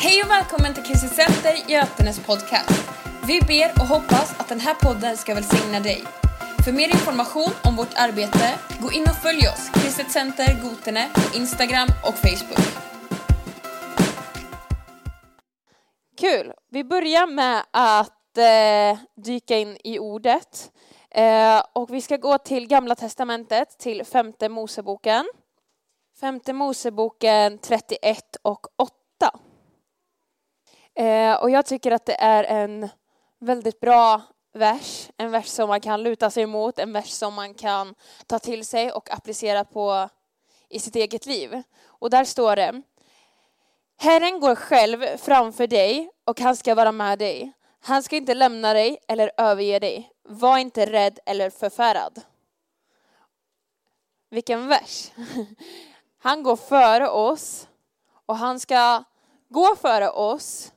Hej och välkommen till Kristet Center Götenes podcast. Vi ber och hoppas att den här podden ska välsigna dig. För mer information om vårt arbete, gå in och följ oss, Kristet Center Gotene, på Instagram och Facebook. Kul! Vi börjar med att eh, dyka in i ordet. Eh, och vi ska gå till Gamla Testamentet, till Femte Moseboken. Femte Moseboken 31 och 8. Eh, och jag tycker att det är en väldigt bra vers, en vers som man kan luta sig emot, en vers som man kan ta till sig och applicera på i sitt eget liv. Och där står det Herren går själv framför dig och han ska vara med dig. Han ska inte lämna dig eller överge dig. Var inte rädd eller förfärad. Vilken vers! Han går före oss och han ska gå före oss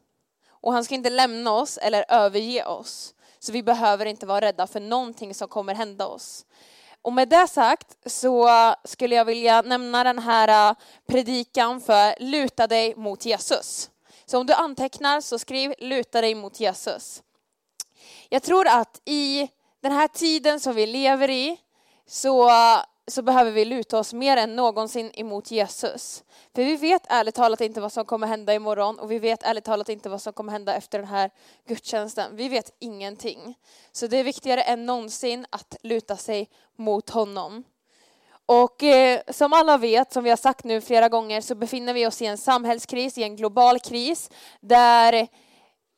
och han ska inte lämna oss eller överge oss. Så vi behöver inte vara rädda för någonting som kommer hända oss. Och med det sagt så skulle jag vilja nämna den här äh, predikan för luta dig mot Jesus. Så om du antecknar så skriv luta dig mot Jesus. Jag tror att i den här tiden som vi lever i så så behöver vi luta oss mer än någonsin emot Jesus. För vi vet ärligt talat inte vad som kommer hända imorgon och vi vet ärligt talat inte vad som kommer hända efter den här gudstjänsten. Vi vet ingenting. Så det är viktigare än någonsin att luta sig mot honom. Och eh, som alla vet, som vi har sagt nu flera gånger, så befinner vi oss i en samhällskris, i en global kris, där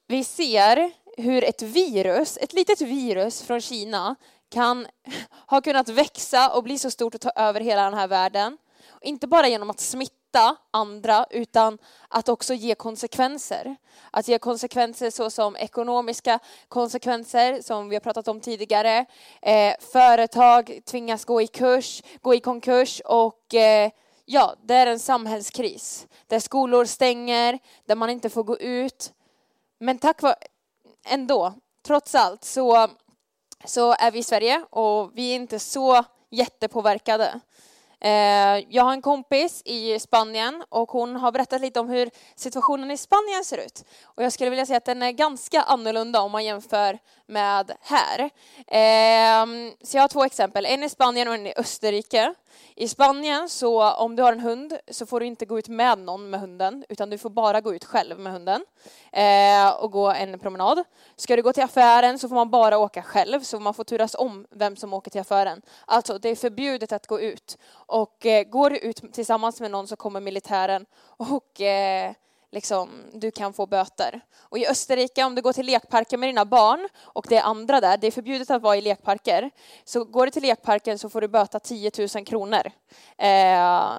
vi ser hur ett virus, ett litet virus från Kina, kan ha kunnat växa och bli så stort och ta över hela den här världen. Inte bara genom att smitta andra utan att också ge konsekvenser. Att ge konsekvenser såsom ekonomiska konsekvenser som vi har pratat om tidigare. Eh, företag tvingas gå i kurs, gå i konkurs och eh, ja, det är en samhällskris. Där skolor stänger, där man inte får gå ut. Men tack vare, ändå, trots allt så så är vi i Sverige och vi är inte så jättepåverkade. Eh, jag har en kompis i Spanien och hon har berättat lite om hur situationen i Spanien ser ut. Och jag skulle vilja säga att den är ganska annorlunda om man jämför med här. Eh, så jag har två exempel, en i Spanien och en i Österrike. I Spanien så om du har en hund så får du inte gå ut med någon med hunden utan du får bara gå ut själv med hunden eh, och gå en promenad. Ska du gå till affären så får man bara åka själv så man får turas om vem som åker till affären. Alltså det är förbjudet att gå ut och eh, går du ut tillsammans med någon så kommer militären och eh, liksom, du kan få böter. Och i Österrike, om du går till lekparken med dina barn och det är andra där, det är förbjudet att vara i lekparker, så går du till lekparken så får du böta 10 000 kronor. Eh,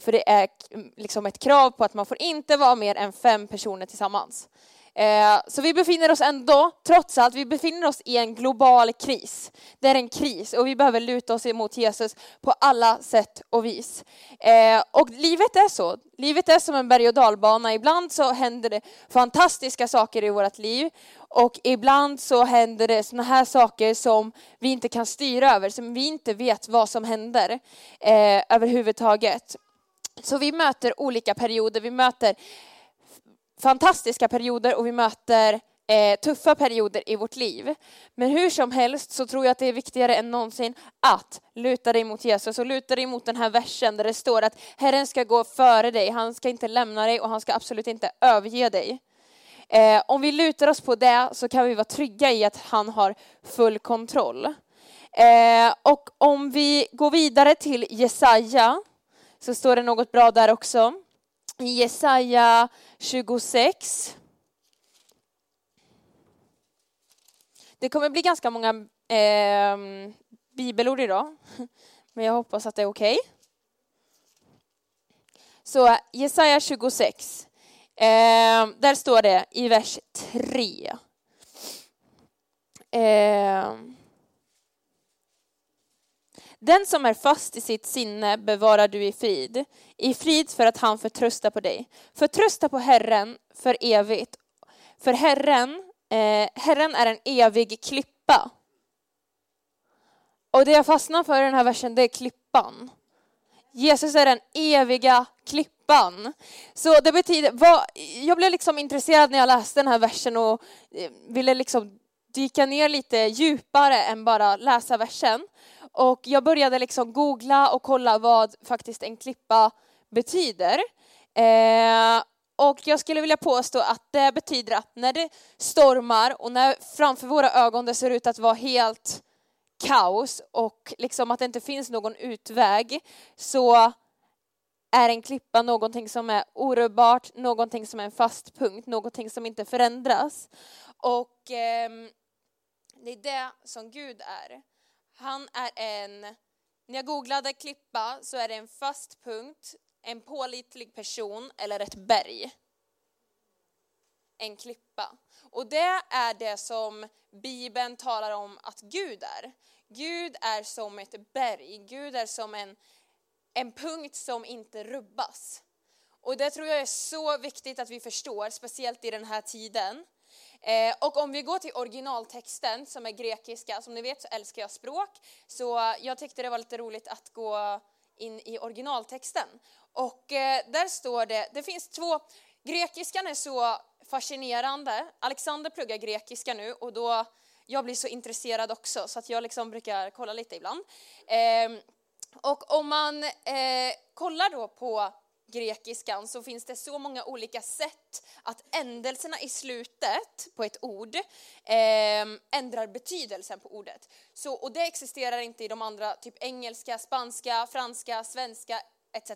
för det är liksom ett krav på att man får inte vara mer än fem personer tillsammans. Eh, så vi befinner oss ändå, trots allt, vi befinner oss i en global kris. Det är en kris och vi behöver luta oss emot Jesus på alla sätt och vis. Eh, och livet är så. Livet är som en berg och dalbana. Ibland så händer det fantastiska saker i vårt liv och ibland så händer det sådana här saker som vi inte kan styra över, som vi inte vet vad som händer eh, överhuvudtaget. Så vi möter olika perioder. Vi möter fantastiska perioder och vi möter eh, tuffa perioder i vårt liv. Men hur som helst så tror jag att det är viktigare än någonsin att luta dig mot Jesus och luta dig mot den här versen där det står att Herren ska gå före dig, han ska inte lämna dig och han ska absolut inte överge dig. Eh, om vi lutar oss på det så kan vi vara trygga i att han har full kontroll. Eh, och om vi går vidare till Jesaja så står det något bra där också. I Jesaja 26. Det kommer bli ganska många eh, bibelord idag, men jag hoppas att det är okej. Okay. Så Jesaja 26, eh, där står det i vers 3. Eh, den som är fast i sitt sinne bevarar du i frid, i frid för att han förtröstar på dig. Förtrösta på Herren för evigt. För Herren, eh, Herren är en evig klippa. Och det jag fastnar för i den här versen, det är klippan. Jesus är den eviga klippan. Så det betyder, vad, jag blev liksom intresserad när jag läste den här versen och eh, ville liksom dyka ner lite djupare än bara läsa versen. Och jag började liksom googla och kolla vad faktiskt en klippa betyder. Eh, och jag skulle vilja påstå att det betyder att när det stormar och när framför våra ögon det ser ut att vara helt kaos och liksom att det inte finns någon utväg så är en klippa någonting som är orubbart, någonting som är en fast punkt, någonting som inte förändras. Och eh, det är det som Gud är. Han är en, när jag googlade klippa så är det en fast punkt, en pålitlig person eller ett berg. En klippa. Och det är det som Bibeln talar om att Gud är. Gud är som ett berg, Gud är som en, en punkt som inte rubbas. Och det tror jag är så viktigt att vi förstår, speciellt i den här tiden. Eh, och om vi går till originaltexten som är grekiska, som ni vet så älskar jag språk, så jag tyckte det var lite roligt att gå in i originaltexten. Och eh, där står det, det finns två, grekiskan är så fascinerande. Alexander pluggar grekiska nu och då, jag blir så intresserad också så att jag liksom brukar kolla lite ibland. Eh, och om man eh, kollar då på grekiskan så finns det så många olika sätt att ändelserna i slutet på ett ord eh, ändrar betydelsen på ordet. Så, och det existerar inte i de andra, typ engelska, spanska, franska, svenska etc.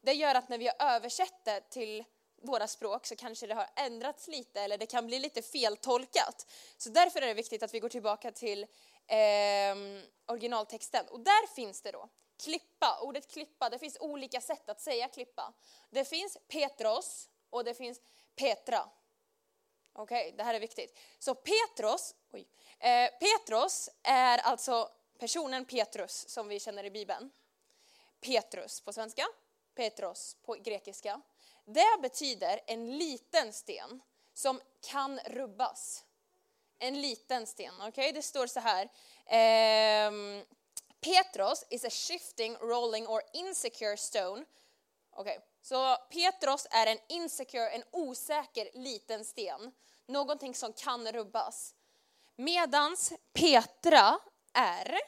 Det gör att när vi har översatt det till våra språk så kanske det har ändrats lite eller det kan bli lite feltolkat. Så därför är det viktigt att vi går tillbaka till eh, originaltexten. Och där finns det då klippa, ordet klippa, det finns olika sätt att säga klippa. Det finns Petros och det finns Petra. Okej, okay, det här är viktigt. Så Petros, oj, eh, Petros är alltså personen Petrus som vi känner i Bibeln. Petrus på svenska, Petros på grekiska. Det betyder en liten sten som kan rubbas. En liten sten, okej? Okay? Det står så här. Eh, Petros is a shifting, rolling or insecure stone. Okej, okay. så Petros är en insecure, en osäker liten sten. Någonting som kan rubbas. Medans Petra är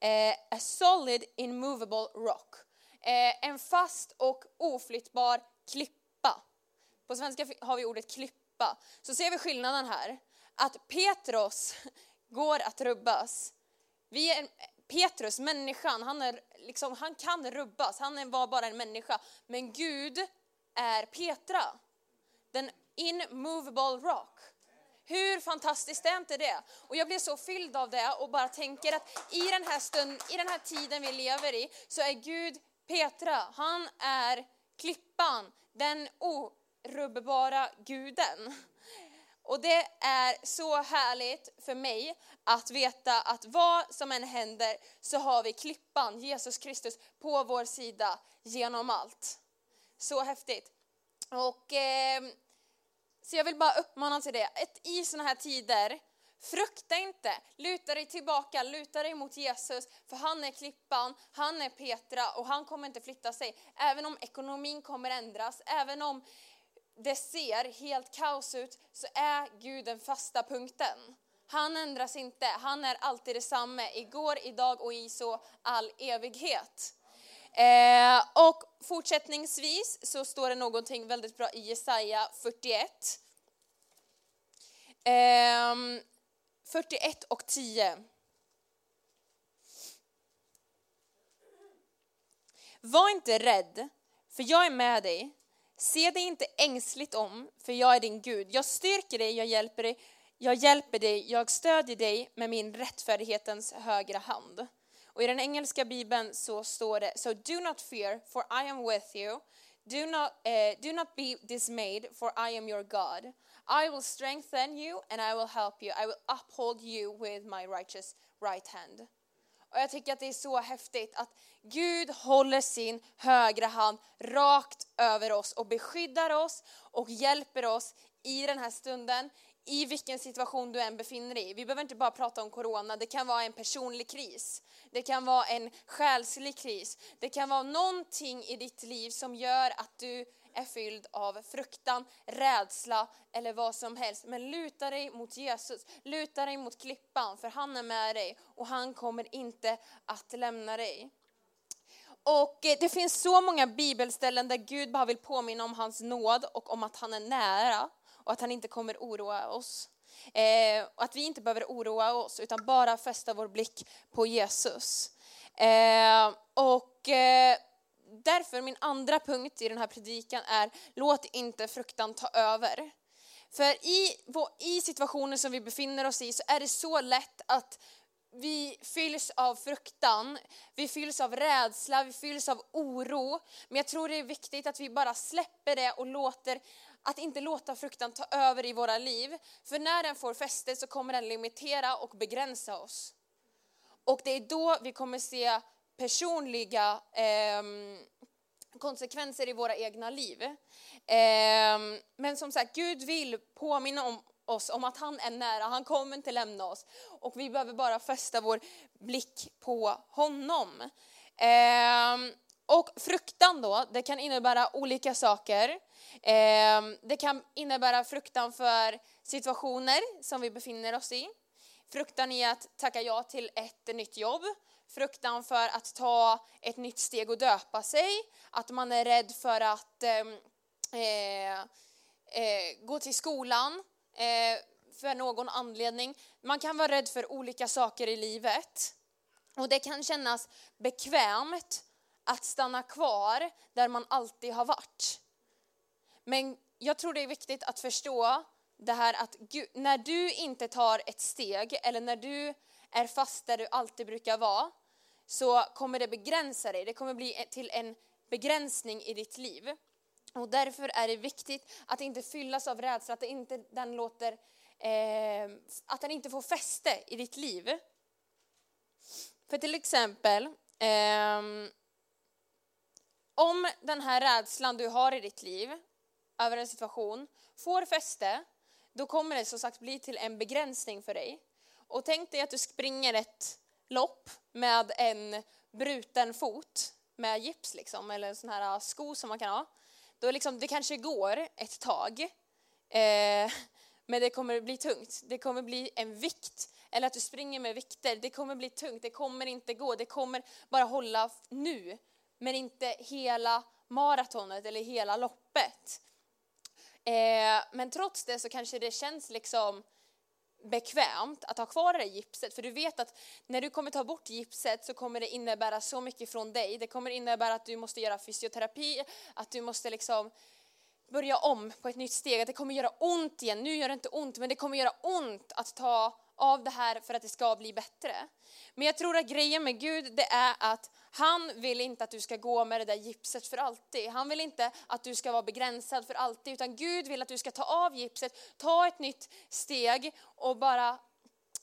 eh, a solid immovable rock. Eh, en fast och oflyttbar klippa. På svenska har vi ordet klippa. Så ser vi skillnaden här. Att Petros går att rubbas. Vi är, Petrus, människan, han, är liksom, han kan rubbas, han var bara en människa. Men Gud är Petra, den immovable rock. Hur fantastiskt är inte det? Och jag blir så fylld av det och bara tänker att i den här stunden, i den här tiden vi lever i, så är Gud Petra, han är klippan, den orubbbara guden. Och det är så härligt för mig att veta att vad som än händer så har vi klippan, Jesus Kristus, på vår sida genom allt. Så häftigt. Och, eh, så jag vill bara uppmana till det, Ett, i sådana här tider, frukta inte, luta dig tillbaka, luta dig mot Jesus, för han är klippan, han är Petra och han kommer inte flytta sig. Även om ekonomin kommer ändras, även om det ser helt kaos ut, så är Gud den fasta punkten. Han ändras inte, han är alltid detsamma, igår, idag och i så all evighet. Eh, och fortsättningsvis så står det någonting väldigt bra i Jesaja 41. Eh, 41 och 10. Var inte rädd, för jag är med dig. Se dig inte ängsligt om, för jag är din Gud. Jag styrker dig, jag hjälper dig, jag hjälper dig, jag stödjer dig med min rättfärdighetens högra hand. Och i den engelska bibeln så står det, So do not fear, for I am with you. Do not, uh, do not be dismayed, for I am your God. I will strengthen you and I will help you. I will uphold you with my righteous right hand. Och jag tycker att det är så häftigt att Gud håller sin högra hand rakt över oss och beskyddar oss och hjälper oss i den här stunden, i vilken situation du än befinner dig i. Vi behöver inte bara prata om corona, det kan vara en personlig kris. Det kan vara en själslig kris. Det kan vara någonting i ditt liv som gör att du är fylld av fruktan, rädsla eller vad som helst. Men luta dig mot Jesus, luta dig mot klippan för han är med dig och han kommer inte att lämna dig. Och eh, det finns så många bibelställen där Gud bara vill påminna om hans nåd och om att han är nära och att han inte kommer oroa oss. Eh, att vi inte behöver oroa oss utan bara fästa vår blick på Jesus. Eh, och eh, därför min andra punkt i den här predikan är låt inte fruktan ta över. För i, i situationer som vi befinner oss i så är det så lätt att vi fylls av fruktan, vi fylls av rädsla, vi fylls av oro. Men jag tror det är viktigt att vi bara släpper det och låter, att inte låta fruktan ta över i våra liv. För när den får fäste så kommer den limitera och begränsa oss. Och det är då vi kommer se personliga eh, konsekvenser i våra egna liv. Eh, men som sagt, Gud vill påminna om oss om att han är nära, han kommer inte lämna oss. Och vi behöver bara fästa vår blick på honom. Eh, och fruktan då, det kan innebära olika saker. Eh, det kan innebära fruktan för situationer som vi befinner oss i. Fruktan i att tacka ja till ett nytt jobb. Fruktan för att ta ett nytt steg och döpa sig. Att man är rädd för att ehm, eh, eh, gå till skolan eh, för någon anledning. Man kan vara rädd för olika saker i livet. Och det kan kännas bekvämt att stanna kvar där man alltid har varit. Men jag tror det är viktigt att förstå det här att Gud, när du inte tar ett steg eller när du är fast där du alltid brukar vara så kommer det begränsa dig. Det kommer bli till en begränsning i ditt liv. Och därför är det viktigt att inte fyllas av rädsla, att, inte, den låter, eh, att den inte får fäste i ditt liv. För till exempel, eh, om den här rädslan du har i ditt liv över en situation får fäste, då kommer det som sagt bli till en begränsning för dig. Och tänk dig att du springer ett lopp med en bruten fot med gips liksom, eller en sån här ah, sko som man kan ha. Då liksom, det kanske går ett tag, eh, men det kommer bli tungt. Det kommer bli en vikt, eller att du springer med vikter. Det kommer bli tungt, det kommer inte gå. Det kommer bara hålla nu, men inte hela maratonet eller hela loppet. Eh, men trots det så kanske det känns liksom bekvämt att ha kvar det där gipset. För du vet att när du kommer ta bort gipset så kommer det innebära så mycket från dig. Det kommer innebära att du måste göra fysioterapi, att du måste liksom börja om på ett nytt steg. Att det kommer göra ont igen. Nu gör det inte ont, men det kommer göra ont att ta av det här för att det ska bli bättre. Men jag tror att grejen med Gud det är att han vill inte att du ska gå med det där gipset för alltid. Han vill inte att du ska vara begränsad för alltid, utan Gud vill att du ska ta av gipset, ta ett nytt steg och bara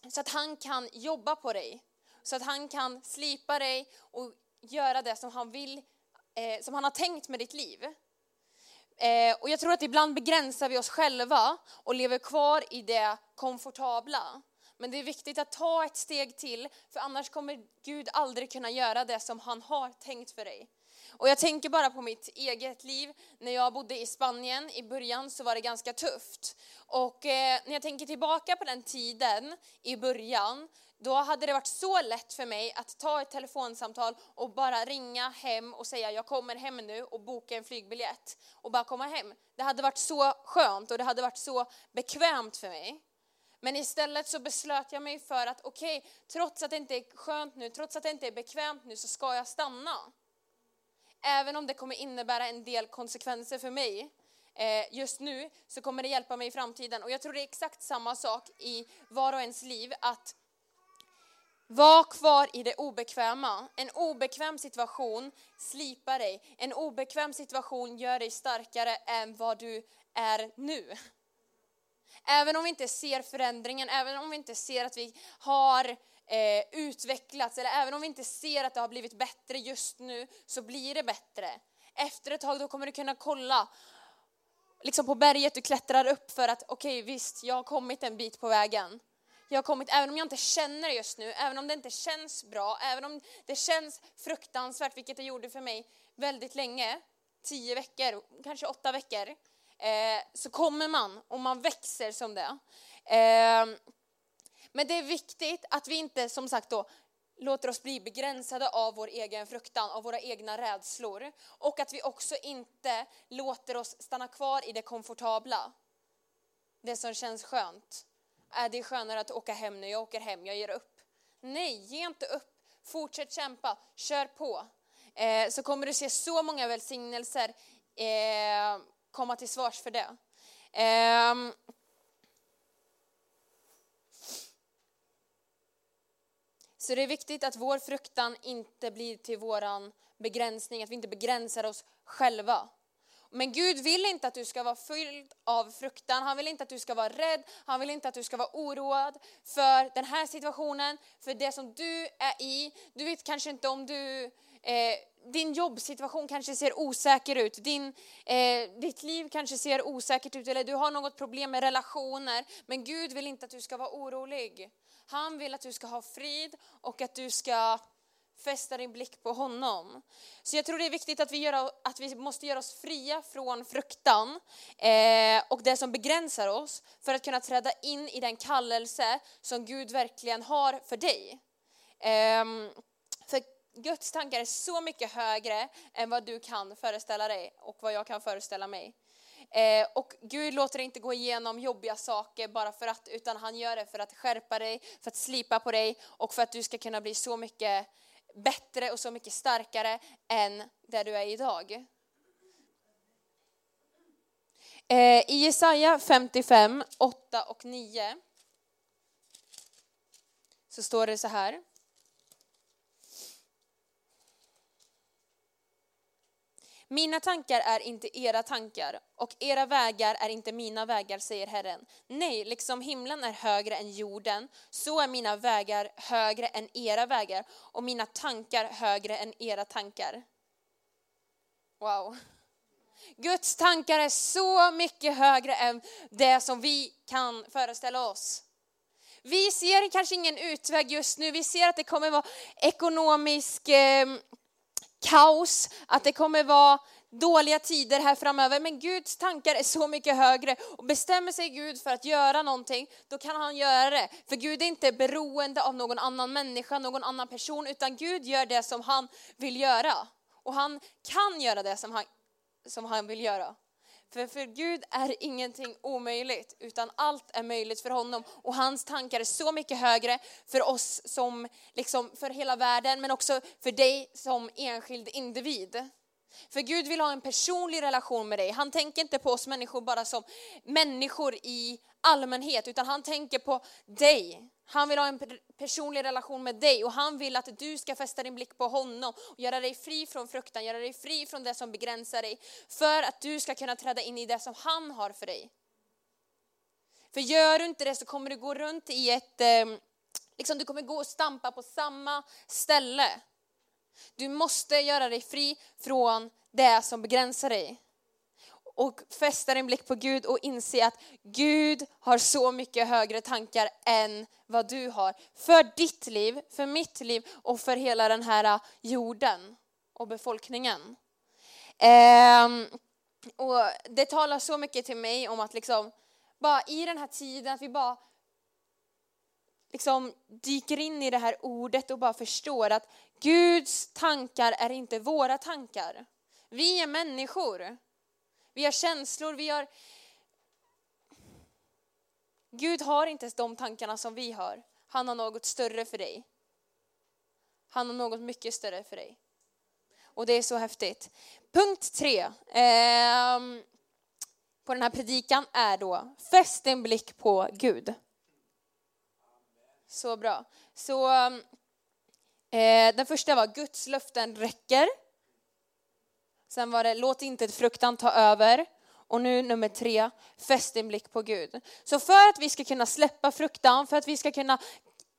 så att han kan jobba på dig. Så att han kan slipa dig och göra det som han vill, eh, som han har tänkt med ditt liv. Eh, och jag tror att ibland begränsar vi oss själva och lever kvar i det komfortabla. Men det är viktigt att ta ett steg till, för annars kommer Gud aldrig kunna göra det som han har tänkt för dig. Och jag tänker bara på mitt eget liv. När jag bodde i Spanien i början så var det ganska tufft. Och eh, när jag tänker tillbaka på den tiden i början, då hade det varit så lätt för mig att ta ett telefonsamtal och bara ringa hem och säga jag kommer hem nu och boka en flygbiljett och bara komma hem. Det hade varit så skönt och det hade varit så bekvämt för mig. Men istället så beslöt jag mig för att okej, okay, trots att det inte är skönt nu, trots att det inte är bekvämt nu så ska jag stanna. Även om det kommer innebära en del konsekvenser för mig eh, just nu så kommer det hjälpa mig i framtiden. Och jag tror det är exakt samma sak i var och ens liv att var kvar i det obekväma. En obekväm situation slipar dig. En obekväm situation gör dig starkare än vad du är nu. Även om vi inte ser förändringen, även om vi inte ser att vi har eh, utvecklats, eller även om vi inte ser att det har blivit bättre just nu, så blir det bättre. Efter ett tag då kommer du kunna kolla, liksom på berget, du klättrar upp för att okej okay, visst, jag har kommit en bit på vägen. Jag har kommit, även om jag inte känner det just nu, även om det inte känns bra, även om det känns fruktansvärt, vilket det gjorde för mig väldigt länge, tio veckor, kanske åtta veckor, eh, så kommer man och man växer som det. Eh, men det är viktigt att vi inte, som sagt då, låter oss bli begränsade av vår egen fruktan, av våra egna rädslor. Och att vi också inte låter oss stanna kvar i det komfortabla. Det som känns skönt. Äh, är det skönare att åka hem nu? Jag åker hem, jag ger upp. Nej, ge inte upp. Fortsätt kämpa, kör på. Eh, så kommer du se så många välsignelser eh, komma till svars för det. Eh, Så det är viktigt att vår fruktan inte blir till våran begränsning, att vi inte begränsar oss själva. Men Gud vill inte att du ska vara fylld av fruktan, han vill inte att du ska vara rädd, han vill inte att du ska vara oroad för den här situationen, för det som du är i. Du vet kanske inte om du, eh, din jobbsituation kanske ser osäker ut, din, eh, ditt liv kanske ser osäkert ut, eller du har något problem med relationer, men Gud vill inte att du ska vara orolig. Han vill att du ska ha frid och att du ska fästa din blick på honom. Så jag tror det är viktigt att vi, gör, att vi måste göra oss fria från fruktan eh, och det som begränsar oss för att kunna träda in i den kallelse som Gud verkligen har för dig. Eh, för Guds tankar är så mycket högre än vad du kan föreställa dig och vad jag kan föreställa mig. Eh, och Gud låter dig inte gå igenom jobbiga saker bara för att, utan han gör det för att skärpa dig, för att slipa på dig och för att du ska kunna bli så mycket bättre och så mycket starkare än där du är idag. Eh, I Jesaja 55, 8 och 9 så står det så här. Mina tankar är inte era tankar och era vägar är inte mina vägar, säger Herren. Nej, liksom himlen är högre än jorden, så är mina vägar högre än era vägar och mina tankar högre än era tankar. Wow. Guds tankar är så mycket högre än det som vi kan föreställa oss. Vi ser kanske ingen utväg just nu, vi ser att det kommer vara ekonomisk eh, kaos, att det kommer vara dåliga tider här framöver. Men Guds tankar är så mycket högre och bestämmer sig Gud för att göra någonting, då kan han göra det. För Gud är inte beroende av någon annan människa, någon annan person, utan Gud gör det som han vill göra. Och han kan göra det som han, som han vill göra. För för Gud är ingenting omöjligt, utan allt är möjligt för honom. Och hans tankar är så mycket högre för oss som, liksom för hela världen, men också för dig som enskild individ. För Gud vill ha en personlig relation med dig. Han tänker inte på oss människor bara som människor i allmänhet, utan han tänker på dig. Han vill ha en personlig relation med dig och han vill att du ska fästa din blick på honom och göra dig fri från fruktan, göra dig fri från det som begränsar dig. För att du ska kunna träda in i det som han har för dig. För gör du inte det så kommer du gå runt i ett, eh, liksom du kommer gå och stampa på samma ställe. Du måste göra dig fri från det som begränsar dig och fästa din blick på Gud och inse att Gud har så mycket högre tankar än vad du har. För ditt liv, för mitt liv och för hela den här äh, jorden och befolkningen. Ehm, och det talar så mycket till mig om att liksom, bara i den här tiden, att vi bara liksom dyker in i det här ordet och bara förstår att Guds tankar är inte våra tankar. Vi är människor. Vi har känslor, vi har... Gud har inte de tankarna som vi har. Han har något större för dig. Han har något mycket större för dig. Och det är så häftigt. Punkt tre eh, på den här predikan är då, fäst din blick på Gud. Så bra. Så ehm, eh, den första var Guds löften räcker. Sen var det låt inte fruktan ta över. Och nu nummer tre, fäst din blick på Gud. Så för att vi ska kunna släppa fruktan, för att vi ska kunna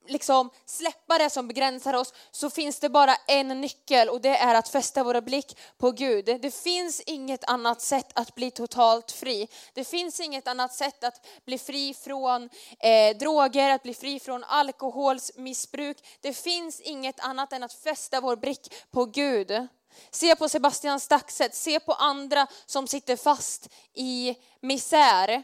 liksom släppa det som begränsar oss så finns det bara en nyckel och det är att fästa våra blick på Gud. Det finns inget annat sätt att bli totalt fri. Det finns inget annat sätt att bli fri från eh, droger, att bli fri från alkoholmissbruk. Det finns inget annat än att fästa vår blick på Gud. Se på Sebastian Staxet, se på andra som sitter fast i misär.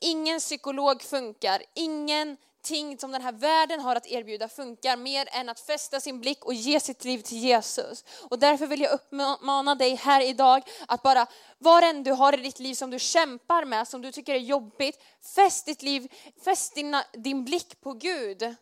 Ingen psykolog funkar, ingenting som den här världen har att erbjuda funkar mer än att fästa sin blick och ge sitt liv till Jesus. Och därför vill jag uppmana dig här idag att bara, vad än du har i ditt liv som du kämpar med, som du tycker är jobbigt, fäst ditt liv, fäst din, din blick på Gud.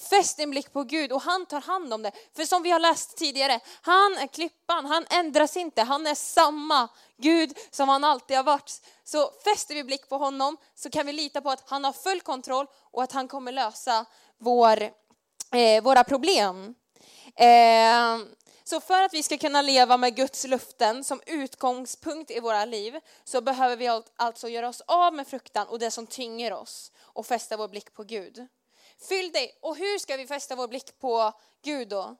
Fäst din blick på Gud och han tar hand om det. För som vi har läst tidigare, han är klippan, han ändras inte, han är samma Gud som han alltid har varit. Så fäster vi blick på honom så kan vi lita på att han har full kontroll och att han kommer lösa vår, eh, våra problem. Eh, så för att vi ska kunna leva med Guds luften som utgångspunkt i våra liv så behöver vi alltså göra oss av med fruktan och det som tynger oss och fästa vår blick på Gud. Fyll dig. Och hur ska vi fästa vår blick på Gud då?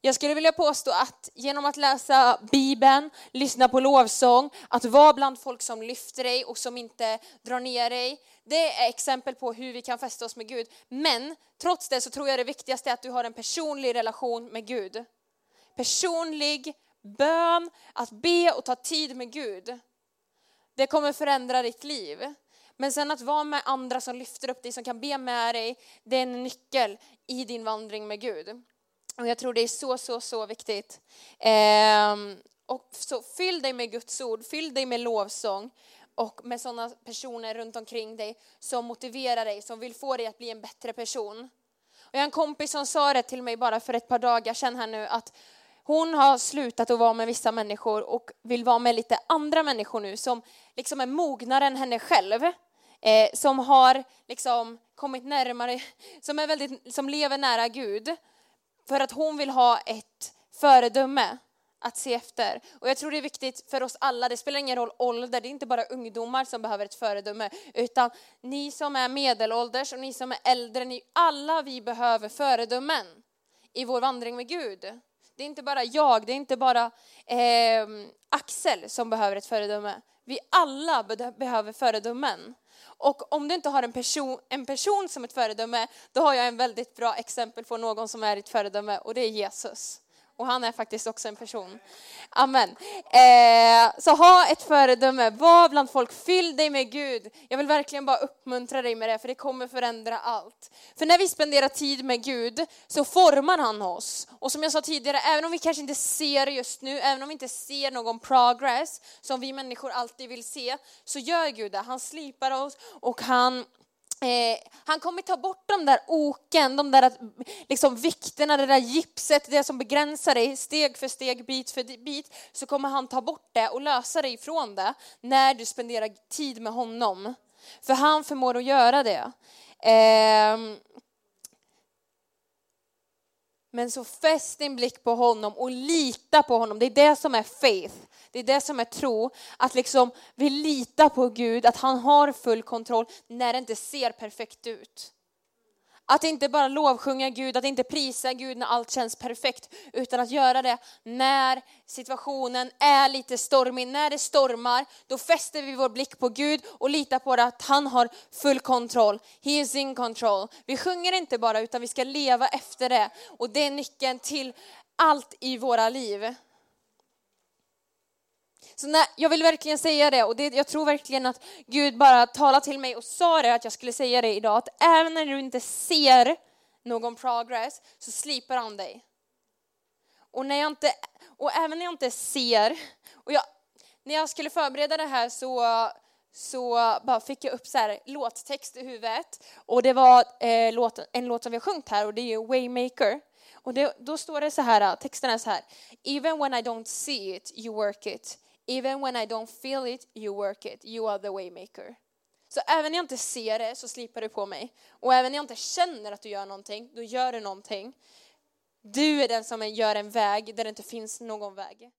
Jag skulle vilja påstå att genom att läsa Bibeln, lyssna på lovsång, att vara bland folk som lyfter dig och som inte drar ner dig. Det är exempel på hur vi kan fästa oss med Gud. Men trots det så tror jag det viktigaste är att du har en personlig relation med Gud. Personlig bön, att be och ta tid med Gud. Det kommer förändra ditt liv. Men sen att vara med andra som lyfter upp dig, som kan be med dig, det är en nyckel i din vandring med Gud. Och jag tror det är så, så, så viktigt. Ehm, och så fyll dig med Guds ord, fyll dig med lovsång och med sådana personer runt omkring dig som motiverar dig, som vill få dig att bli en bättre person. Och jag har en kompis som sa det till mig bara för ett par dagar sedan här nu att hon har slutat att vara med vissa människor och vill vara med lite andra människor nu som liksom är mognare än henne själv. Eh, som har liksom kommit närmare, som, är väldigt, som lever nära Gud. För att hon vill ha ett föredöme att se efter. Och jag tror det är viktigt för oss alla, det spelar ingen roll ålder, det är inte bara ungdomar som behöver ett föredöme, utan ni som är medelålders och ni som är äldre, ni, alla vi behöver föredömen i vår vandring med Gud. Det är inte bara jag, det är inte bara eh, Axel som behöver ett föredöme. Vi alla behöver föredömen. Och om du inte har en person, en person som ett föredöme, då har jag en väldigt bra exempel på någon som är ett föredöme och det är Jesus. Och han är faktiskt också en person. Amen. Eh, så ha ett föredöme, var bland folk, fyll dig med Gud. Jag vill verkligen bara uppmuntra dig med det, för det kommer förändra allt. För när vi spenderar tid med Gud så formar han oss. Och som jag sa tidigare, även om vi kanske inte ser just nu, även om vi inte ser någon progress, som vi människor alltid vill se, så gör Gud det. Han slipar oss och han Eh, han kommer ta bort de där oken, de där liksom, vikterna, det där gipset, det som begränsar dig steg för steg, bit för bit. Så kommer han ta bort det och lösa dig ifrån det när du spenderar tid med honom. För han förmår att göra det. Eh, men så fäst din blick på honom och lita på honom. Det är det som är faith. Det är det som är tro. Att liksom vi litar på Gud, att han har full kontroll när det inte ser perfekt ut. Att inte bara lovsjunga Gud, att inte prisa Gud när allt känns perfekt, utan att göra det när situationen är lite stormig. När det stormar, då fäster vi vår blick på Gud och litar på att han har full kontroll. He is in control. Vi sjunger inte bara, utan vi ska leva efter det. Och det är nyckeln till allt i våra liv. Så när, jag vill verkligen säga det och det, jag tror verkligen att Gud bara talade till mig och sa det att jag skulle säga det idag. Att även när du inte ser någon progress så slipar han dig. Och, när jag inte, och även när jag inte ser, och jag, när jag skulle förbereda det här så, så bara fick jag upp så här, låttext i huvudet. Och det var eh, låt, en låt som vi har sjungit här och det är Waymaker. Och det, då står det så här, texten är så här. Even when I don't see it, you work it. Even when I don't feel it, you work it. You are the waymaker. Så även när jag inte ser det så slipar du på mig. Och även när jag inte känner att du gör någonting, då gör du någonting. Du är den som gör en väg där det inte finns någon väg.